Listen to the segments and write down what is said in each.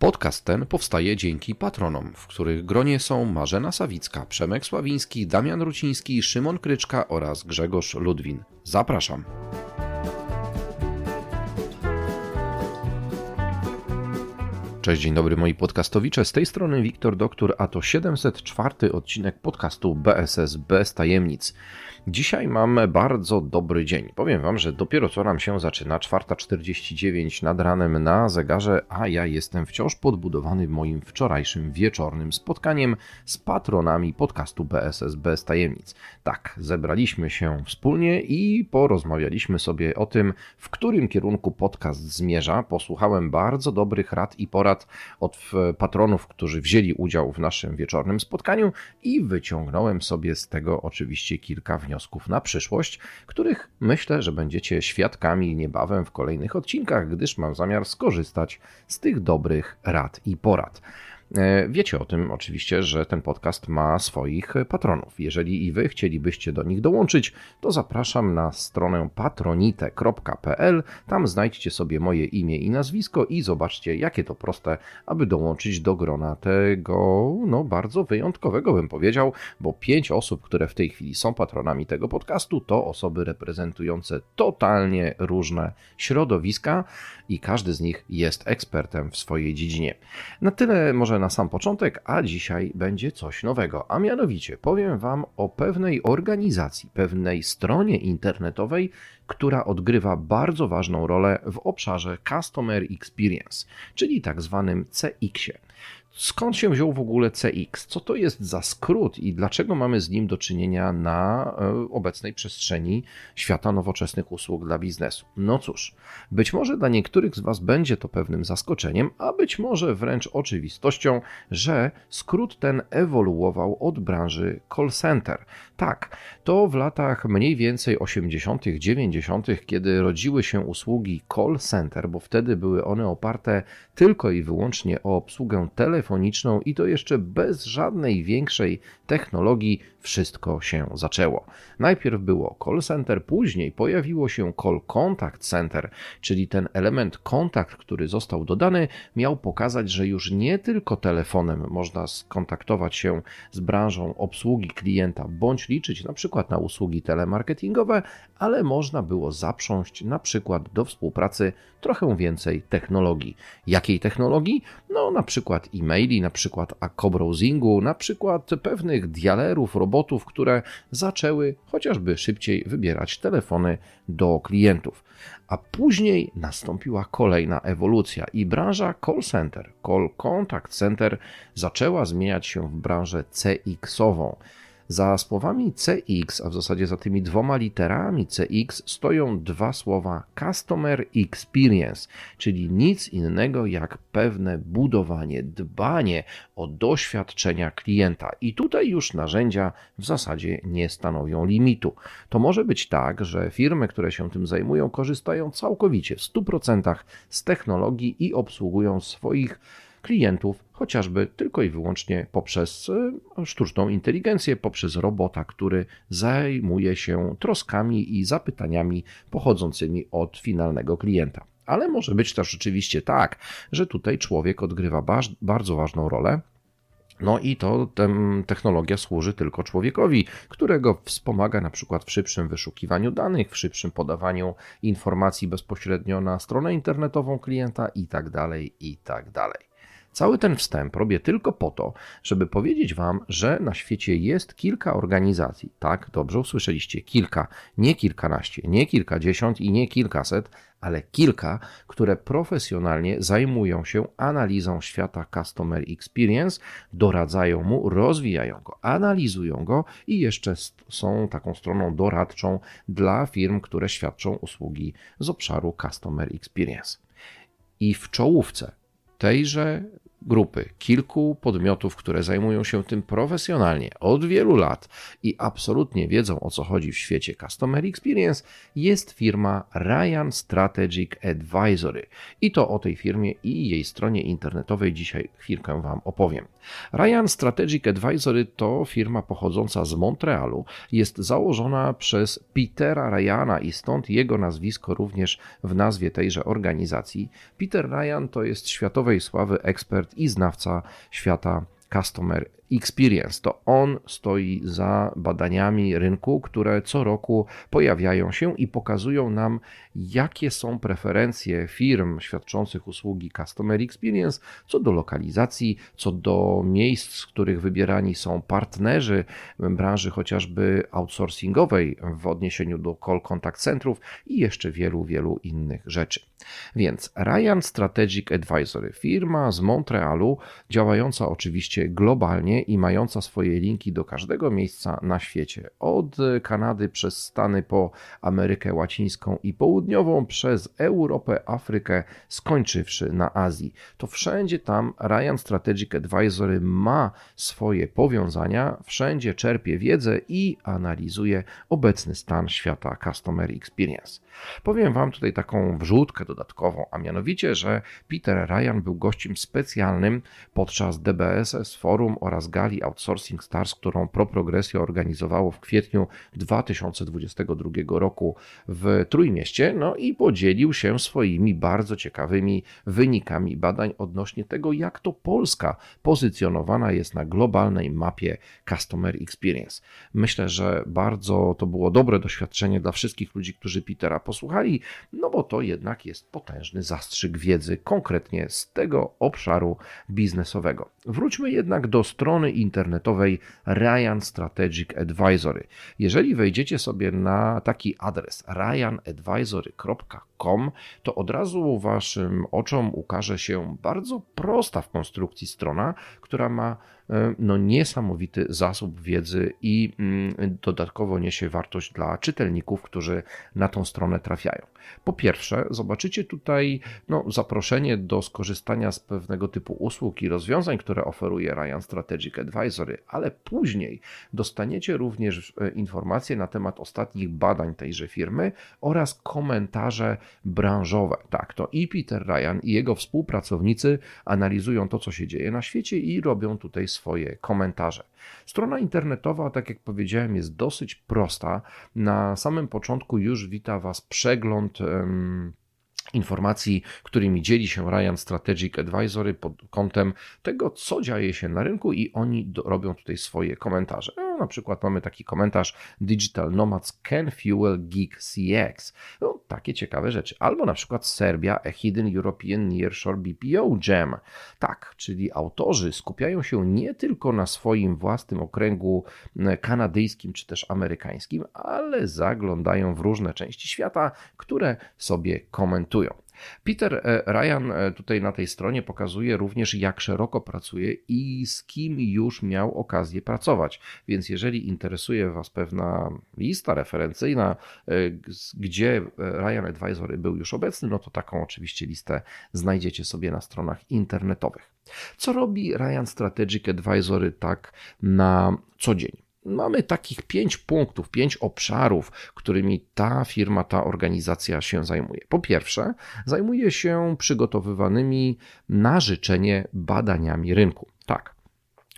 Podcast ten powstaje dzięki patronom, w których gronie są Marzena Sawicka, Przemek Sławiński, Damian Ruciński, Szymon Kryczka oraz Grzegorz Ludwin. Zapraszam. Cześć, dzień dobry moi podcastowicze. Z tej strony Wiktor Doktor, a to 704 odcinek podcastu BSS bez tajemnic. Dzisiaj mamy bardzo dobry dzień. Powiem Wam, że dopiero co nam się zaczyna, 4.49 nad ranem na zegarze, a ja jestem wciąż podbudowany moim wczorajszym wieczornym spotkaniem z patronami podcastu BSS bez tajemnic. Tak, zebraliśmy się wspólnie i porozmawialiśmy sobie o tym, w którym kierunku podcast zmierza. Posłuchałem bardzo dobrych rad i porad od patronów, którzy wzięli udział w naszym wieczornym spotkaniu i wyciągnąłem sobie z tego oczywiście kilka wniosków wniosków na przyszłość, których myślę, że będziecie świadkami niebawem w kolejnych odcinkach, gdyż mam zamiar skorzystać z tych dobrych rad i porad. E, wiecie o tym oczywiście, że ten podcast ma swoich patronów. Jeżeli i wy chcielibyście do nich dołączyć, to zapraszam na stronę patronite.pl. Tam znajdźcie sobie moje imię i nazwisko i zobaczcie, jakie to proste, aby dołączyć do grona tego, no bardzo wyjątkowego bym powiedział, bo pięć osób, które w tej chwili są patronami tego podcastu, to osoby reprezentujące totalnie różne środowiska i każdy z nich jest ekspertem w swojej dziedzinie. Na tyle może na sam początek, a dzisiaj będzie coś nowego, a mianowicie powiem Wam o pewnej organizacji, pewnej stronie internetowej, która odgrywa bardzo ważną rolę w obszarze Customer Experience, czyli tak zwanym CX-ie. Skąd się wziął w ogóle CX? Co to jest za skrót i dlaczego mamy z nim do czynienia na e, obecnej przestrzeni świata nowoczesnych usług dla biznesu? No cóż, być może dla niektórych z Was będzie to pewnym zaskoczeniem, a być może wręcz oczywistością, że skrót ten ewoluował od branży call center. Tak, to w latach mniej więcej 80., 90., kiedy rodziły się usługi call center, bo wtedy były one oparte tylko i wyłącznie o obsługę telefoniczną i to jeszcze bez żadnej większej technologii wszystko się zaczęło. Najpierw było call center, później pojawiło się call contact center, czyli ten element kontakt, który został dodany, miał pokazać, że już nie tylko telefonem można skontaktować się z branżą obsługi klienta bądź liczyć na przykład na usługi telemarketingowe, ale można było zaprząść na przykład do współpracy trochę więcej technologii. Jakiej technologii? No na przykład e-maili, na przykład co-browsingu, na przykład pewnych dialerów, robotów, które zaczęły chociażby szybciej wybierać telefony do klientów. A później nastąpiła kolejna ewolucja i branża call center, call contact center zaczęła zmieniać się w branżę CX-ową. Za słowami CX, a w zasadzie za tymi dwoma literami CX stoją dwa słowa Customer Experience, czyli nic innego jak pewne budowanie, dbanie o doświadczenia klienta. I tutaj już narzędzia w zasadzie nie stanowią limitu. To może być tak, że firmy, które się tym zajmują, korzystają całkowicie w 100% z technologii i obsługują swoich klientów, chociażby tylko i wyłącznie poprzez e, sztuczną inteligencję, poprzez robota, który zajmuje się troskami i zapytaniami pochodzącymi od finalnego klienta. Ale może być też rzeczywiście tak, że tutaj człowiek odgrywa bardzo ważną rolę, no i to technologia służy tylko człowiekowi, którego wspomaga na przykład w szybszym wyszukiwaniu danych, w szybszym podawaniu informacji bezpośrednio na stronę internetową klienta i tak dalej, i tak dalej. Cały ten wstęp robię tylko po to, żeby powiedzieć Wam, że na świecie jest kilka organizacji. Tak, dobrze usłyszeliście, kilka, nie kilkanaście, nie kilkadziesiąt i nie kilkaset, ale kilka, które profesjonalnie zajmują się analizą świata Customer Experience, doradzają mu, rozwijają go, analizują go i jeszcze są taką stroną doradczą dla firm, które świadczą usługi z obszaru Customer Experience. I w czołówce tejże grupy, kilku podmiotów, które zajmują się tym profesjonalnie od wielu lat i absolutnie wiedzą o co chodzi w świecie Customer Experience, jest firma Ryan Strategic Advisory. I to o tej firmie i jej stronie internetowej dzisiaj chwilkę Wam opowiem. Ryan Strategic Advisory to firma pochodząca z Montrealu. Jest założona przez Petera Ryana i stąd jego nazwisko również w nazwie tejże organizacji. Peter Ryan to jest światowej sławy ekspert ekspert i znawca świata customer Experience. To on stoi za badaniami rynku, które co roku pojawiają się i pokazują nam, jakie są preferencje firm świadczących usługi Customer Experience co do lokalizacji, co do miejsc, z których wybierani są partnerzy branży chociażby outsourcingowej w odniesieniu do call contact centrów i jeszcze wielu, wielu innych rzeczy. Więc Ryan Strategic Advisory, firma z Montrealu, działająca oczywiście globalnie, i mająca swoje linki do każdego miejsca na świecie. Od Kanady przez Stany po Amerykę Łacińską i Południową, przez Europę, Afrykę, skończywszy na Azji. To wszędzie tam Ryan Strategic Advisory ma swoje powiązania, wszędzie czerpie wiedzę i analizuje obecny stan świata Customer Experience. Powiem Wam tutaj taką wrzutkę dodatkową, a mianowicie, że Peter Ryan był gościem specjalnym podczas DBSS Forum oraz gali Outsourcing Stars, którą ProProgresja organizowało w kwietniu 2022 roku w Trójmieście, no i podzielił się swoimi bardzo ciekawymi wynikami badań odnośnie tego, jak to Polska pozycjonowana jest na globalnej mapie Customer Experience. Myślę, że bardzo to było dobre doświadczenie dla wszystkich ludzi, którzy Petera posłuchali, no bo to jednak jest potężny zastrzyk wiedzy konkretnie z tego obszaru biznesowego. Wróćmy jednak do strony internetowej Ryan Strategic Advisory. Jeżeli wejdziecie sobie na taki adres ryanadvisory.com, to od razu waszym oczom ukaże się bardzo prosta w konstrukcji strona, która ma no, niesamowity zasób wiedzy i mm, dodatkowo niesie wartość dla czytelników, którzy na tą stronę trafiają. Po pierwsze, zobaczycie tutaj no, zaproszenie do skorzystania z pewnego typu usług i rozwiązań, które oferuje Ryan Strategic Advisory, ale później dostaniecie również e, informacje na temat ostatnich badań tejże firmy oraz komentarze branżowe. Tak, to i Peter Ryan i jego współpracownicy analizują to, co się dzieje na świecie i robią tutaj swoje swoje komentarze. Strona internetowa, tak jak powiedziałem, jest dosyć prosta. Na samym początku już wita Was przegląd. Informacji, którymi dzieli się Ryan Strategic Advisory pod kątem tego, co dzieje się na rynku i oni do, robią tutaj swoje komentarze. No, na przykład mamy taki komentarz Digital Nomads can fuel geek CX. No, takie ciekawe rzeczy. Albo na przykład Serbia, a hidden European Nearshore BPO Jam. Tak, czyli autorzy skupiają się nie tylko na swoim własnym okręgu kanadyjskim czy też amerykańskim, ale zaglądają w różne części świata, które sobie komentują. Peter e, Ryan e, tutaj na tej stronie pokazuje również, jak szeroko pracuje i z kim już miał okazję pracować. Więc jeżeli interesuje Was pewna lista referencyjna, e, gdzie Ryan Advisory był już obecny, no to taką oczywiście listę znajdziecie sobie na stronach internetowych. Co robi Ryan Strategic Advisory tak na co dzień? Mamy takich pięć punktów, pięć obszarów, którymi ta firma, ta organizacja się zajmuje. Po pierwsze, zajmuje się przygotowywanymi na życzenie badaniami rynku. Tak,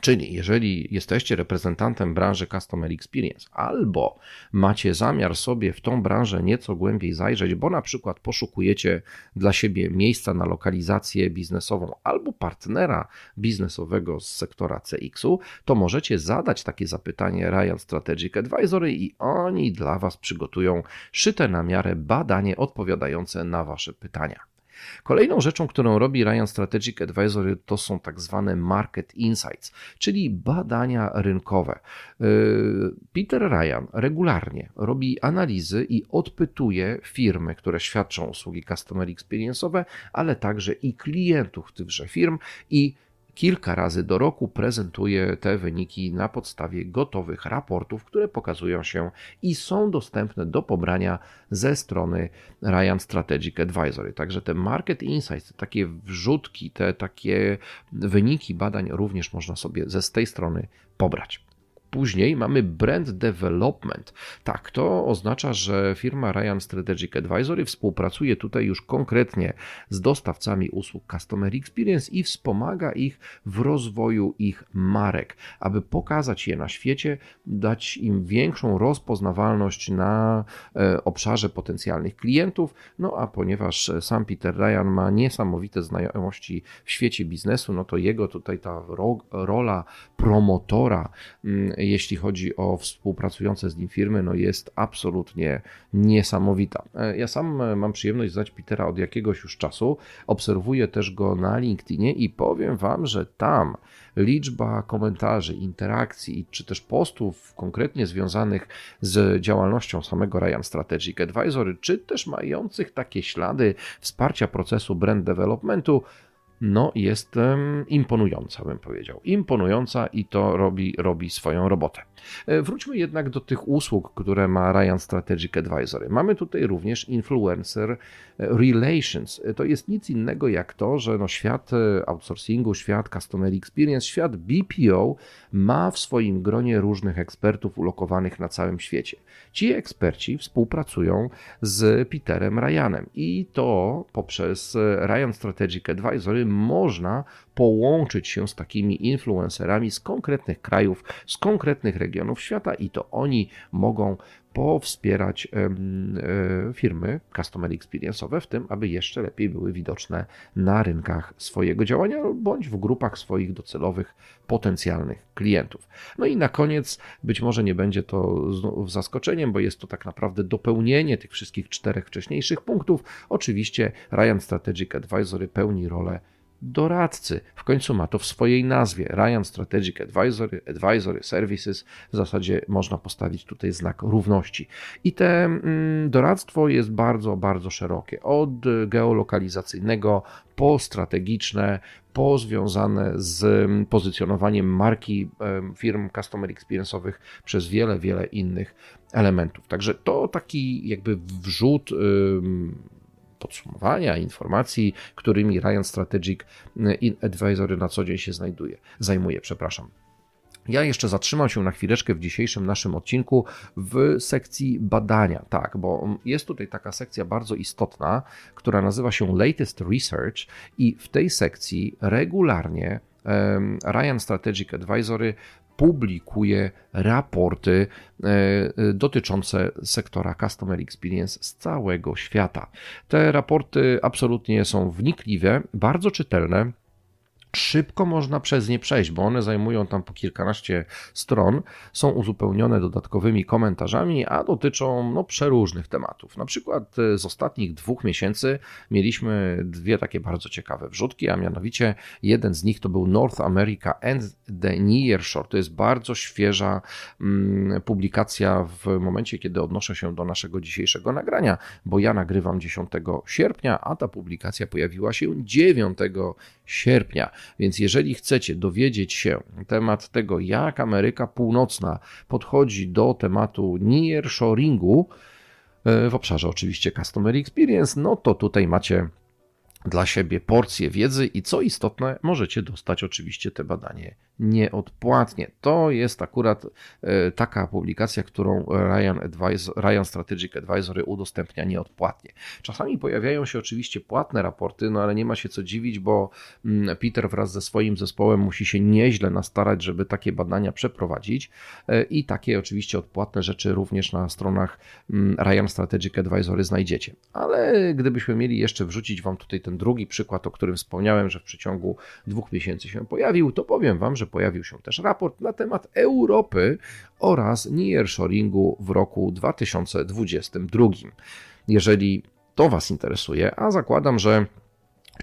Czyli jeżeli jesteście reprezentantem branży Customer Experience albo macie zamiar sobie w tą branżę nieco głębiej zajrzeć, bo na przykład poszukujecie dla siebie miejsca na lokalizację biznesową albo partnera biznesowego z sektora CX-u, to możecie zadać takie zapytanie Ryan Strategic Advisory i oni dla Was przygotują szyte na miarę badanie odpowiadające na Wasze pytania. Kolejną rzeczą, którą robi Ryan Strategic Advisory, to są tak zwane market insights, czyli badania rynkowe. Yy, Peter Ryan regularnie robi analizy i odpytuje firmy, które świadczą usługi customer experience'owe, ale także i klientów tychże firm i kilka razy do roku prezentuje te wyniki na podstawie gotowych raportów, które pokazują się i są dostępne do pobrania ze strony Ryan Strategic Advisory. Także te Market Insights, takie wrzutki, te takie wyniki badań również można sobie ze z tej strony pobrać. Później mamy brand development. Tak, to oznacza, że firma Ryan Strategic Advisory współpracuje tutaj już konkretnie z dostawcami usług Customer Experience i wspomaga ich w rozwoju ich marek, aby pokazać je na świecie, dać im większą rozpoznawalność na e, obszarze potencjalnych klientów. No a ponieważ sam Peter Ryan ma niesamowite znajomości w świecie biznesu, no to jego tutaj ta rola promotora mm, jeśli chodzi o współpracujące z nim firmy, no jest absolutnie niesamowita. E, ja sam e, mam przyjemność znać Petera od jakiegoś już czasu, obserwuję też go na LinkedInie i powiem Wam, że tam liczba komentarzy, interakcji czy też postów konkretnie związanych z działalnością samego Ryan Strategic Advisory, czy też mających takie ślady wsparcia procesu brand developmentu, no jest imponująca, bym powiedział. Imponująca i to robi, robi swoją robotę. E, wróćmy jednak do tych usług, które ma Ryan Strategic Advisory. Mamy tutaj również influencer e, relations. E, to jest nic innego jak to, że no świat outsourcingu, świat customer experience, świat BPO ma w swoim gronie różnych ekspertów ulokowanych na całym świecie. Ci eksperci współpracują z Peterem Ryanem i to poprzez Ryan Strategic Advisory można połączyć się z takimi influencerami z konkretnych krajów, z konkretnych regionów świata i to oni mogą powspierać e, firmy customer experience'owe w tym, aby jeszcze lepiej były widoczne na rynkach swojego działania bądź w grupach swoich docelowych potencjalnych klientów. No i na koniec, być może nie będzie to zaskoczeniem, bo jest to tak naprawdę dopełnienie tych wszystkich czterech wcześniejszych punktów. Oczywiście Ryan Strategic Advisory pełni rolę doradcy. W końcu ma to w swojej nazwie. Ryan Strategic Advisory, Advisory Services. W zasadzie można postawić tutaj znak równości. I te mm, doradztwo jest bardzo, bardzo szerokie. Od geolokalizacyjnego po strategiczne, po związane z mm, pozycjonowaniem marki firm customer experience'owych przez wiele, wiele innych elementów. Także to taki jakby wrzut podsumowania, informacji, którymi Ryan Strategic Advisory na co dzień się znajduje, zajmuje. Przepraszam. Ja jeszcze zatrzymam się na chwileczkę w dzisiejszym naszym odcinku w sekcji badania, tak, bo jest tutaj taka sekcja bardzo istotna, która nazywa się Latest Research i w tej sekcji regularnie Ryan Strategic Advisory publikuje raporty e, e, dotyczące sektora Customer Experience z całego świata. Te raporty absolutnie są wnikliwe, bardzo czytelne szybko można przez nie przejść, bo one zajmują tam po kilkanaście stron, są uzupełnione dodatkowymi komentarzami, a dotyczą no, przeróżnych tematów. Na przykład e, z ostatnich dwóch miesięcy mieliśmy dwie takie bardzo ciekawe wrzutki, a mianowicie jeden z nich to był North America and the Nearshore. To jest bardzo świeża mm, publikacja w momencie, kiedy odnoszę się do naszego dzisiejszego nagrania, bo ja nagrywam 10 sierpnia, a ta publikacja pojawiła się 9 sierpnia. Więc jeżeli chcecie dowiedzieć się na temat tego, jak Ameryka Północna podchodzi do tematu nearshoringu, e, w obszarze oczywiście Customer Experience, no to tutaj macie dla siebie porcję wiedzy i co istotne, możecie dostać oczywiście te badanie nieodpłatnie. To jest akurat e, taka publikacja, którą Ryan, Advisor, Ryan Strategic Advisory udostępnia nieodpłatnie. Czasami pojawiają się oczywiście płatne raporty, no ale nie ma się co dziwić, bo mm, Peter wraz ze swoim zespołem musi się nieźle nastarać, żeby takie badania przeprowadzić e, i takie oczywiście odpłatne rzeczy również na stronach mm, Ryan Strategic Advisory znajdziecie. Ale gdybyśmy mieli jeszcze wrzucić Wam tutaj ten drugi przykład, o którym wspomniałem, że w przeciągu dwóch miesięcy się pojawił, to powiem Wam, że pojawił się też raport na temat Europy oraz nearshoringu w roku 2022. Jeżeli to Was interesuje, a zakładam, że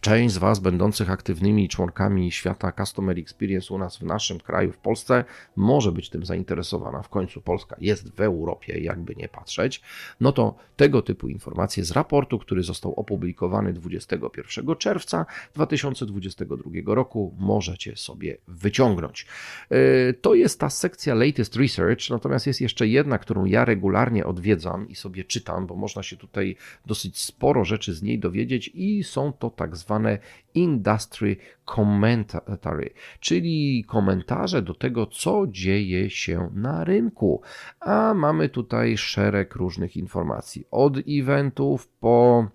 Część z Was, będących aktywnymi członkami świata Customer Experience u nas w naszym kraju, w Polsce, może być tym zainteresowana. W końcu Polska jest w Europie, jakby nie patrzeć. No to tego typu informacje z raportu, który został opublikowany 21 czerwca 2022 roku, możecie sobie wyciągnąć. E, to jest ta sekcja Latest Research, natomiast jest jeszcze jedna, którą ja regularnie odwiedzam i sobie czytam, bo można się tutaj dosyć sporo rzeczy z niej dowiedzieć i są to tak zwane industry commentary, czyli komentarze do tego, co dzieje się na rynku. A mamy tutaj szereg różnych informacji, od eventów po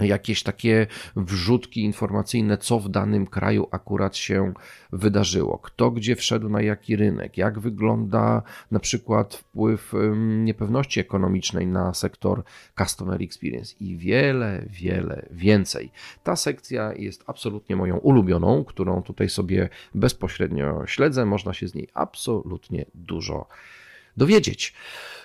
jakieś takie wrzutki informacyjne, co w danym kraju akurat się wydarzyło, kto gdzie wszedł na jaki rynek, jak wygląda na przykład wpływ niepewności ekonomicznej na sektor Customer Experience i wiele, wiele więcej. Ta sekcja jest absolutnie moją ulubioną, którą tutaj sobie bezpośrednio śledzę. Można się z niej absolutnie dużo dowiedzieć.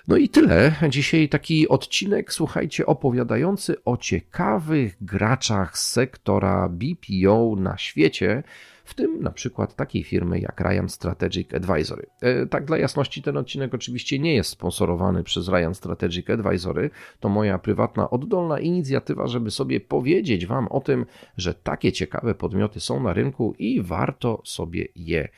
No i tyle. Dzisiaj taki odcinek, słuchajcie, opowiadający o ciekawych graczach z sektora BPO na świecie, w tym na przykład takiej firmy jak Ryan Strategic Advisory. E, tak dla jasności, ten odcinek oczywiście nie jest sponsorowany przez Ryan Strategic Advisory. To moja prywatna, oddolna inicjatywa, żeby sobie powiedzieć Wam o tym, że takie ciekawe podmioty są na rynku i warto sobie je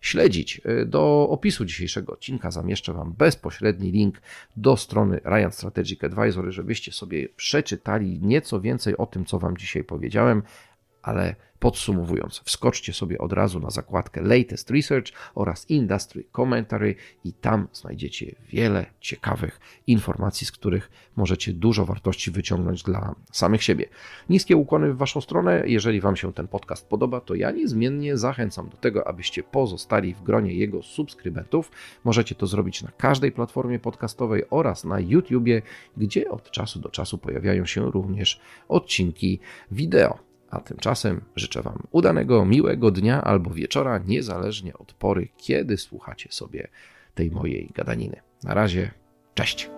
śledzić. E, do opisu dzisiejszego odcinka zamieszczę Wam bezpośredni link do strony Ryan Strategic Advisory, żebyście sobie przeczytali nieco więcej o tym, co Wam dzisiaj powiedziałem, ale Podsumowując, wskoczcie sobie od razu na zakładkę Latest Research oraz Industry Commentary i tam znajdziecie wiele ciekawych informacji, z których możecie dużo wartości wyciągnąć dla samych siebie. Niskie ukłony w Waszą stronę. Jeżeli Wam się ten podcast podoba, to ja niezmiennie zachęcam do tego, abyście pozostali w gronie jego subskrybentów. Możecie to zrobić na każdej platformie podcastowej oraz na YouTubie, gdzie od czasu do czasu pojawiają się również odcinki wideo. A tymczasem życzę Wam udanego, miłego dnia albo wieczora, niezależnie od pory, kiedy słuchacie sobie tej mojej gadaniny. Na razie, cześć.